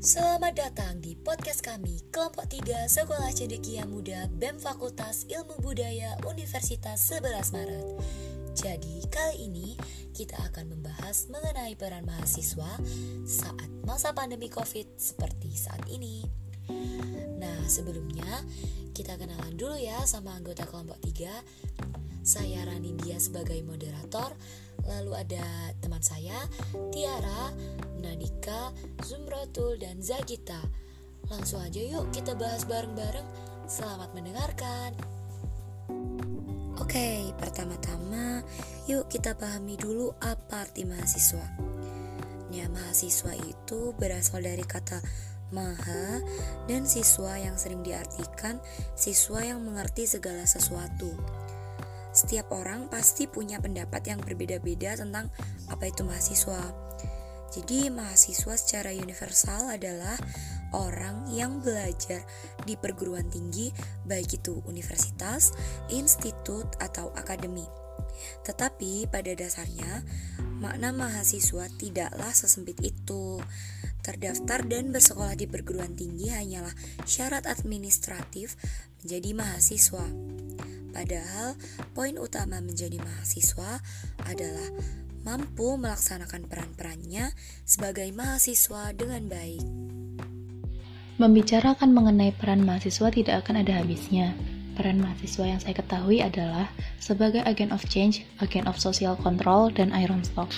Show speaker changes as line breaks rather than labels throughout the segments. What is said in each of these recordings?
Selamat datang di podcast kami, kelompok 3 Sekolah Cendekia Muda BEM Fakultas Ilmu Budaya Universitas 11 Maret. Jadi, kali ini kita akan membahas mengenai peran mahasiswa saat masa pandemi COVID seperti saat ini. Nah, sebelumnya kita kenalan dulu ya sama anggota kelompok 3. Saya Ranindia sebagai moderator, lalu ada teman saya Tiara, Nadika, Zumratul, dan Zagita. Langsung aja yuk kita bahas bareng-bareng. Selamat mendengarkan. Oke, pertama-tama yuk kita pahami dulu apa arti mahasiswa. Ya, mahasiswa itu berasal dari kata maha dan siswa yang sering diartikan siswa yang mengerti segala sesuatu. Setiap orang pasti punya pendapat yang berbeda-beda tentang apa itu mahasiswa. Jadi, mahasiswa secara universal adalah orang yang belajar di perguruan tinggi, baik itu universitas, institut, atau akademi. Tetapi pada dasarnya, makna mahasiswa tidaklah sesempit itu. Terdaftar dan bersekolah di perguruan tinggi hanyalah syarat administratif menjadi mahasiswa. Padahal, poin utama menjadi mahasiswa adalah mampu melaksanakan peran-perannya sebagai mahasiswa dengan baik.
Membicarakan mengenai peran mahasiswa tidak akan ada habisnya. Peran mahasiswa yang saya ketahui adalah sebagai agen of change, agen of social control, dan iron stock.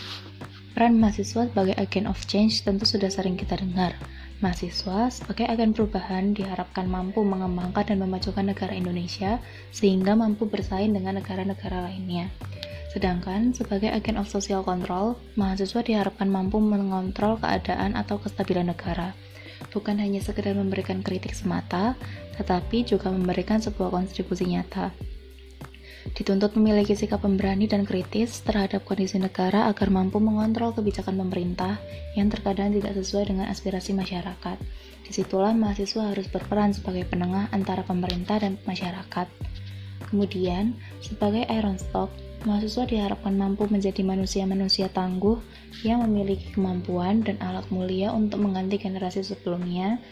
Peran mahasiswa sebagai agen of change tentu sudah sering kita dengar. Mahasiswa sebagai agen perubahan diharapkan mampu mengembangkan dan memajukan negara Indonesia sehingga mampu bersaing dengan negara-negara lainnya. Sedangkan sebagai agen of social control, mahasiswa diharapkan mampu mengontrol keadaan atau kestabilan negara. Bukan hanya sekedar memberikan kritik semata, tetapi juga memberikan sebuah kontribusi nyata. Dituntut memiliki sikap pemberani dan kritis terhadap kondisi negara agar mampu mengontrol kebijakan pemerintah yang terkadang tidak sesuai dengan aspirasi masyarakat. Di situlah mahasiswa harus berperan sebagai penengah antara pemerintah dan masyarakat. Kemudian, sebagai iron stock, mahasiswa diharapkan mampu menjadi manusia-manusia tangguh yang memiliki kemampuan dan alat mulia untuk mengganti generasi sebelumnya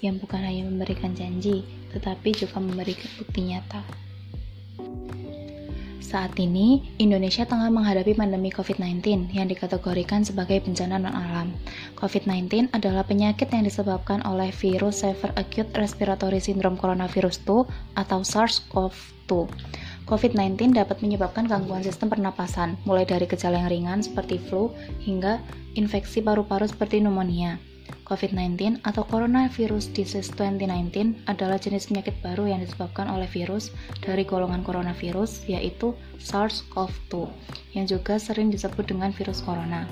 yang bukan hanya memberikan janji, tetapi juga memberikan bukti nyata. Saat ini, Indonesia tengah menghadapi pandemi COVID-19 yang dikategorikan sebagai bencana non-alam. COVID-19 adalah penyakit yang disebabkan oleh virus Severe Acute Respiratory Syndrome Coronavirus 2 atau SARS-CoV-2. COVID-19 dapat menyebabkan gangguan sistem pernapasan, mulai dari gejala yang ringan seperti flu hingga infeksi paru-paru seperti pneumonia. COVID-19 atau Coronavirus Disease 2019 adalah jenis penyakit baru yang disebabkan oleh virus dari golongan coronavirus yaitu SARS-CoV-2 yang juga sering disebut dengan virus corona.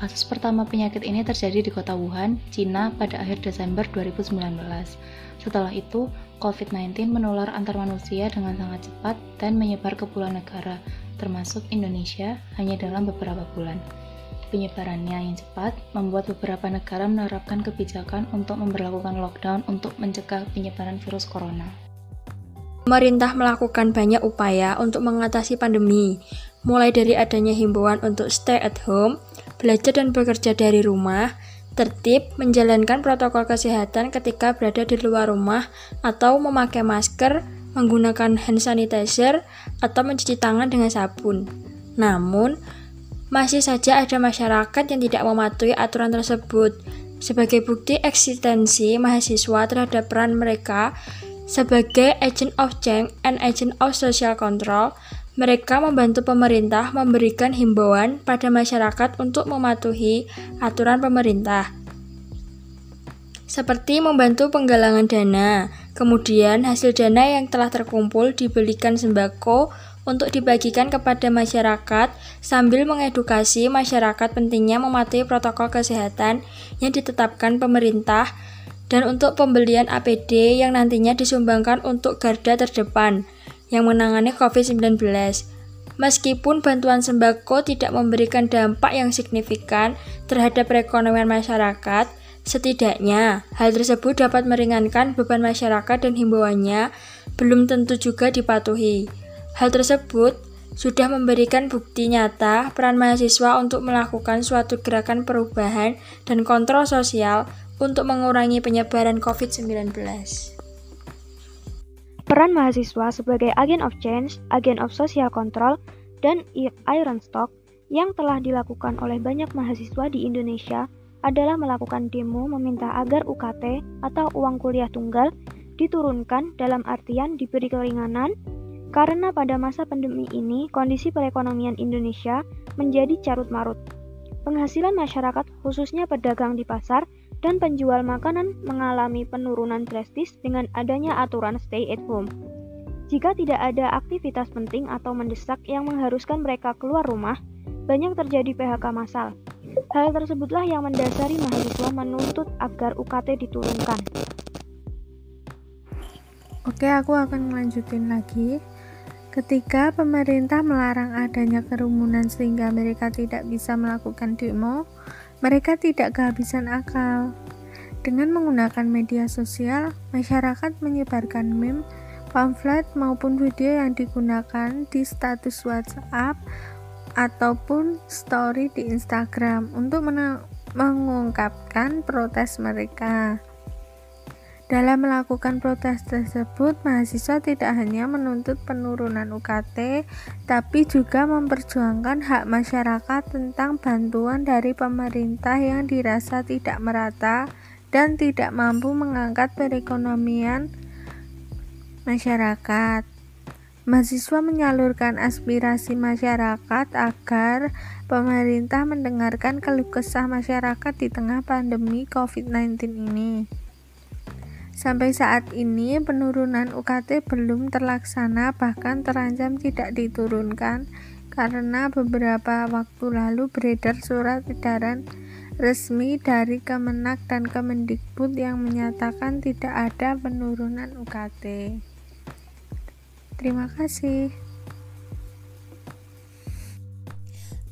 Kasus pertama penyakit ini terjadi di kota Wuhan, Cina pada akhir Desember 2019. Setelah itu, COVID-19 menular antar manusia dengan sangat cepat dan menyebar ke puluhan negara, termasuk Indonesia, hanya dalam beberapa bulan. Penyebarannya yang cepat membuat beberapa negara menerapkan kebijakan untuk memperlakukan lockdown untuk mencegah penyebaran virus corona.
Pemerintah melakukan banyak upaya untuk mengatasi pandemi, mulai dari adanya himbauan untuk stay at home, belajar dan bekerja dari rumah, tertib menjalankan protokol kesehatan ketika berada di luar rumah atau memakai masker, menggunakan hand sanitizer, atau mencuci tangan dengan sabun. Namun, masih saja ada masyarakat yang tidak mematuhi aturan tersebut. Sebagai bukti eksistensi mahasiswa terhadap peran mereka sebagai agent of change and agent of social control, mereka membantu pemerintah memberikan himbauan pada masyarakat untuk mematuhi aturan pemerintah, seperti membantu penggalangan dana. Kemudian, hasil dana yang telah terkumpul dibelikan sembako untuk dibagikan kepada masyarakat sambil mengedukasi masyarakat pentingnya mematuhi protokol kesehatan yang ditetapkan pemerintah dan untuk pembelian APD yang nantinya disumbangkan untuk garda terdepan yang menangani COVID-19. Meskipun bantuan sembako tidak memberikan dampak yang signifikan terhadap perekonomian masyarakat, setidaknya hal tersebut dapat meringankan beban masyarakat dan himbauannya belum tentu juga dipatuhi. Hal tersebut sudah memberikan bukti nyata peran mahasiswa untuk melakukan suatu gerakan perubahan dan kontrol sosial untuk mengurangi penyebaran COVID-19.
Peran mahasiswa sebagai agen of change, agen of social control, dan iron stock yang telah dilakukan oleh banyak mahasiswa di Indonesia adalah melakukan demo meminta agar UKT atau uang kuliah tunggal diturunkan dalam artian diberi keringanan karena pada masa pandemi ini, kondisi perekonomian Indonesia menjadi carut-marut. Penghasilan masyarakat, khususnya pedagang di pasar dan penjual makanan, mengalami penurunan drastis dengan adanya aturan stay at home. Jika tidak ada aktivitas penting atau mendesak yang mengharuskan mereka keluar rumah, banyak terjadi PHK massal. Hal tersebutlah yang mendasari mahasiswa menuntut agar UKT diturunkan.
Oke, aku akan melanjutin lagi. Ketika pemerintah melarang adanya kerumunan sehingga mereka tidak bisa melakukan demo, mereka tidak kehabisan akal. Dengan menggunakan media sosial, masyarakat menyebarkan meme, pamflet maupun video yang digunakan di status WhatsApp ataupun story di Instagram untuk mengungkapkan protes mereka. Dalam melakukan protes tersebut, mahasiswa tidak hanya menuntut penurunan UKT, tapi juga memperjuangkan hak masyarakat tentang bantuan dari pemerintah yang dirasa tidak merata dan tidak mampu mengangkat perekonomian masyarakat. Mahasiswa menyalurkan aspirasi masyarakat agar pemerintah mendengarkan keluh kesah masyarakat di tengah pandemi COVID-19 ini. Sampai saat ini penurunan UKT belum terlaksana bahkan terancam tidak diturunkan karena beberapa waktu lalu beredar surat edaran resmi dari Kemenak dan Kemendikbud yang menyatakan tidak ada penurunan UKT. Terima kasih.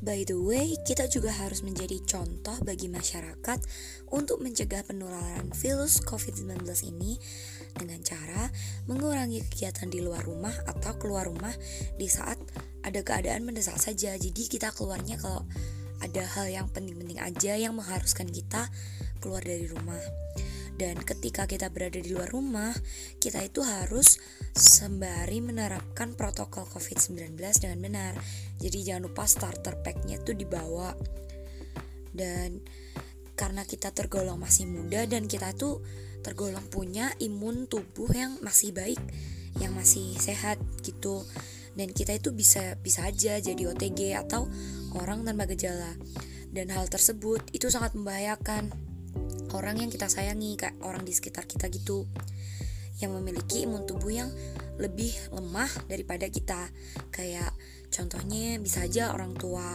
By the way, kita juga harus menjadi contoh bagi masyarakat untuk mencegah penularan virus COVID-19 ini dengan cara mengurangi kegiatan di luar rumah atau keluar rumah di saat ada keadaan mendesak saja. Jadi kita keluarnya kalau ada hal yang penting-penting aja yang mengharuskan kita keluar dari rumah. Dan ketika kita berada di luar rumah, kita itu harus sembari menerapkan protokol COVID-19 dengan benar. Jadi jangan lupa starter packnya tuh dibawa. Dan karena kita tergolong masih muda dan kita tuh tergolong punya imun tubuh yang masih baik, yang masih sehat gitu. Dan kita itu bisa bisa aja jadi OTG atau orang tanpa gejala. Dan hal tersebut itu sangat membahayakan orang yang kita sayangi kayak orang di sekitar kita gitu. Yang memiliki imun tubuh yang lebih lemah daripada kita. Kayak contohnya bisa aja orang tua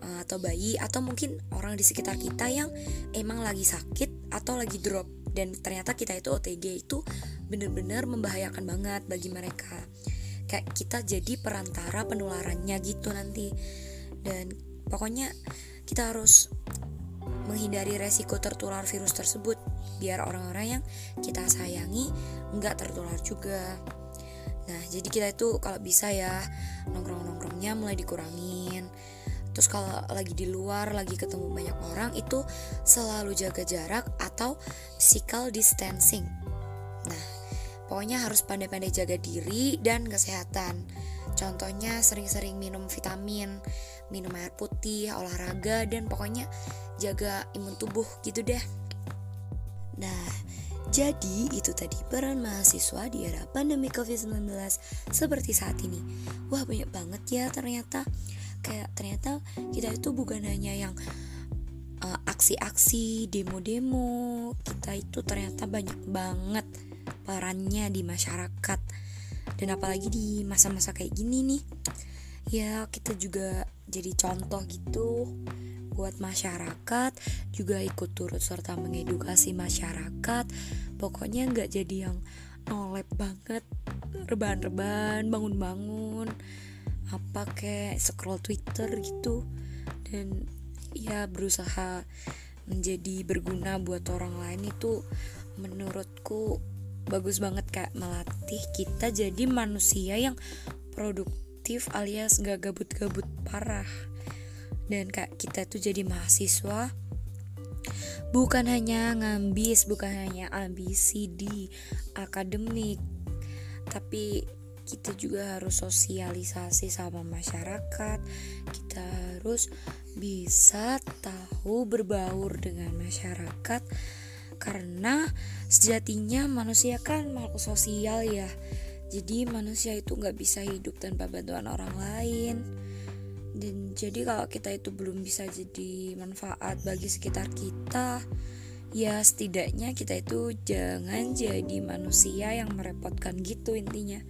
eh, atau bayi atau mungkin orang di sekitar kita yang emang lagi sakit atau lagi drop. Dan ternyata kita itu OTG itu bener-bener membahayakan banget bagi mereka. Kayak kita jadi perantara penularannya gitu nanti. Dan pokoknya kita harus menghindari resiko tertular virus tersebut. Biar orang-orang yang kita sayangi nggak tertular juga. Nah jadi kita itu kalau bisa ya nongkrong-nongkrongnya mulai dikurangin. Terus kalau lagi di luar lagi ketemu banyak orang itu selalu jaga jarak atau physical distancing. Nah pokoknya harus pandai-pandai jaga diri dan kesehatan. Contohnya sering-sering minum vitamin minum air putih olahraga dan pokoknya jaga imun tubuh gitu deh. Nah, jadi itu tadi peran mahasiswa di era pandemi COVID-19 seperti saat ini. Wah banyak banget ya ternyata. Kayak ternyata kita itu bukan hanya yang uh, aksi-aksi, demo-demo. Kita itu ternyata banyak banget perannya di masyarakat. Dan apalagi di masa-masa kayak gini nih. Ya kita juga jadi contoh gitu buat masyarakat juga ikut turut serta mengedukasi masyarakat. Pokoknya nggak jadi yang nolep banget rebahan-rebahan bangun-bangun apa kayak scroll Twitter gitu. Dan ya berusaha menjadi berguna buat orang lain itu menurutku bagus banget kayak melatih kita jadi manusia yang produktif alias gak gabut-gabut parah dan kak kita tuh jadi mahasiswa. Bukan hanya ngambis bukan hanya ambisi di akademik. Tapi kita juga harus sosialisasi sama masyarakat. Kita harus bisa tahu berbaur dengan masyarakat. Karena sejatinya manusia kan makhluk sosial ya. Jadi manusia itu nggak bisa hidup tanpa bantuan orang lain dan jadi kalau kita itu belum bisa jadi manfaat bagi sekitar kita ya setidaknya kita itu jangan jadi manusia yang merepotkan gitu intinya.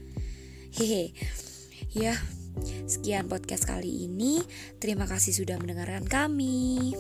Hehe. Ya sekian podcast kali ini. Terima kasih sudah mendengarkan kami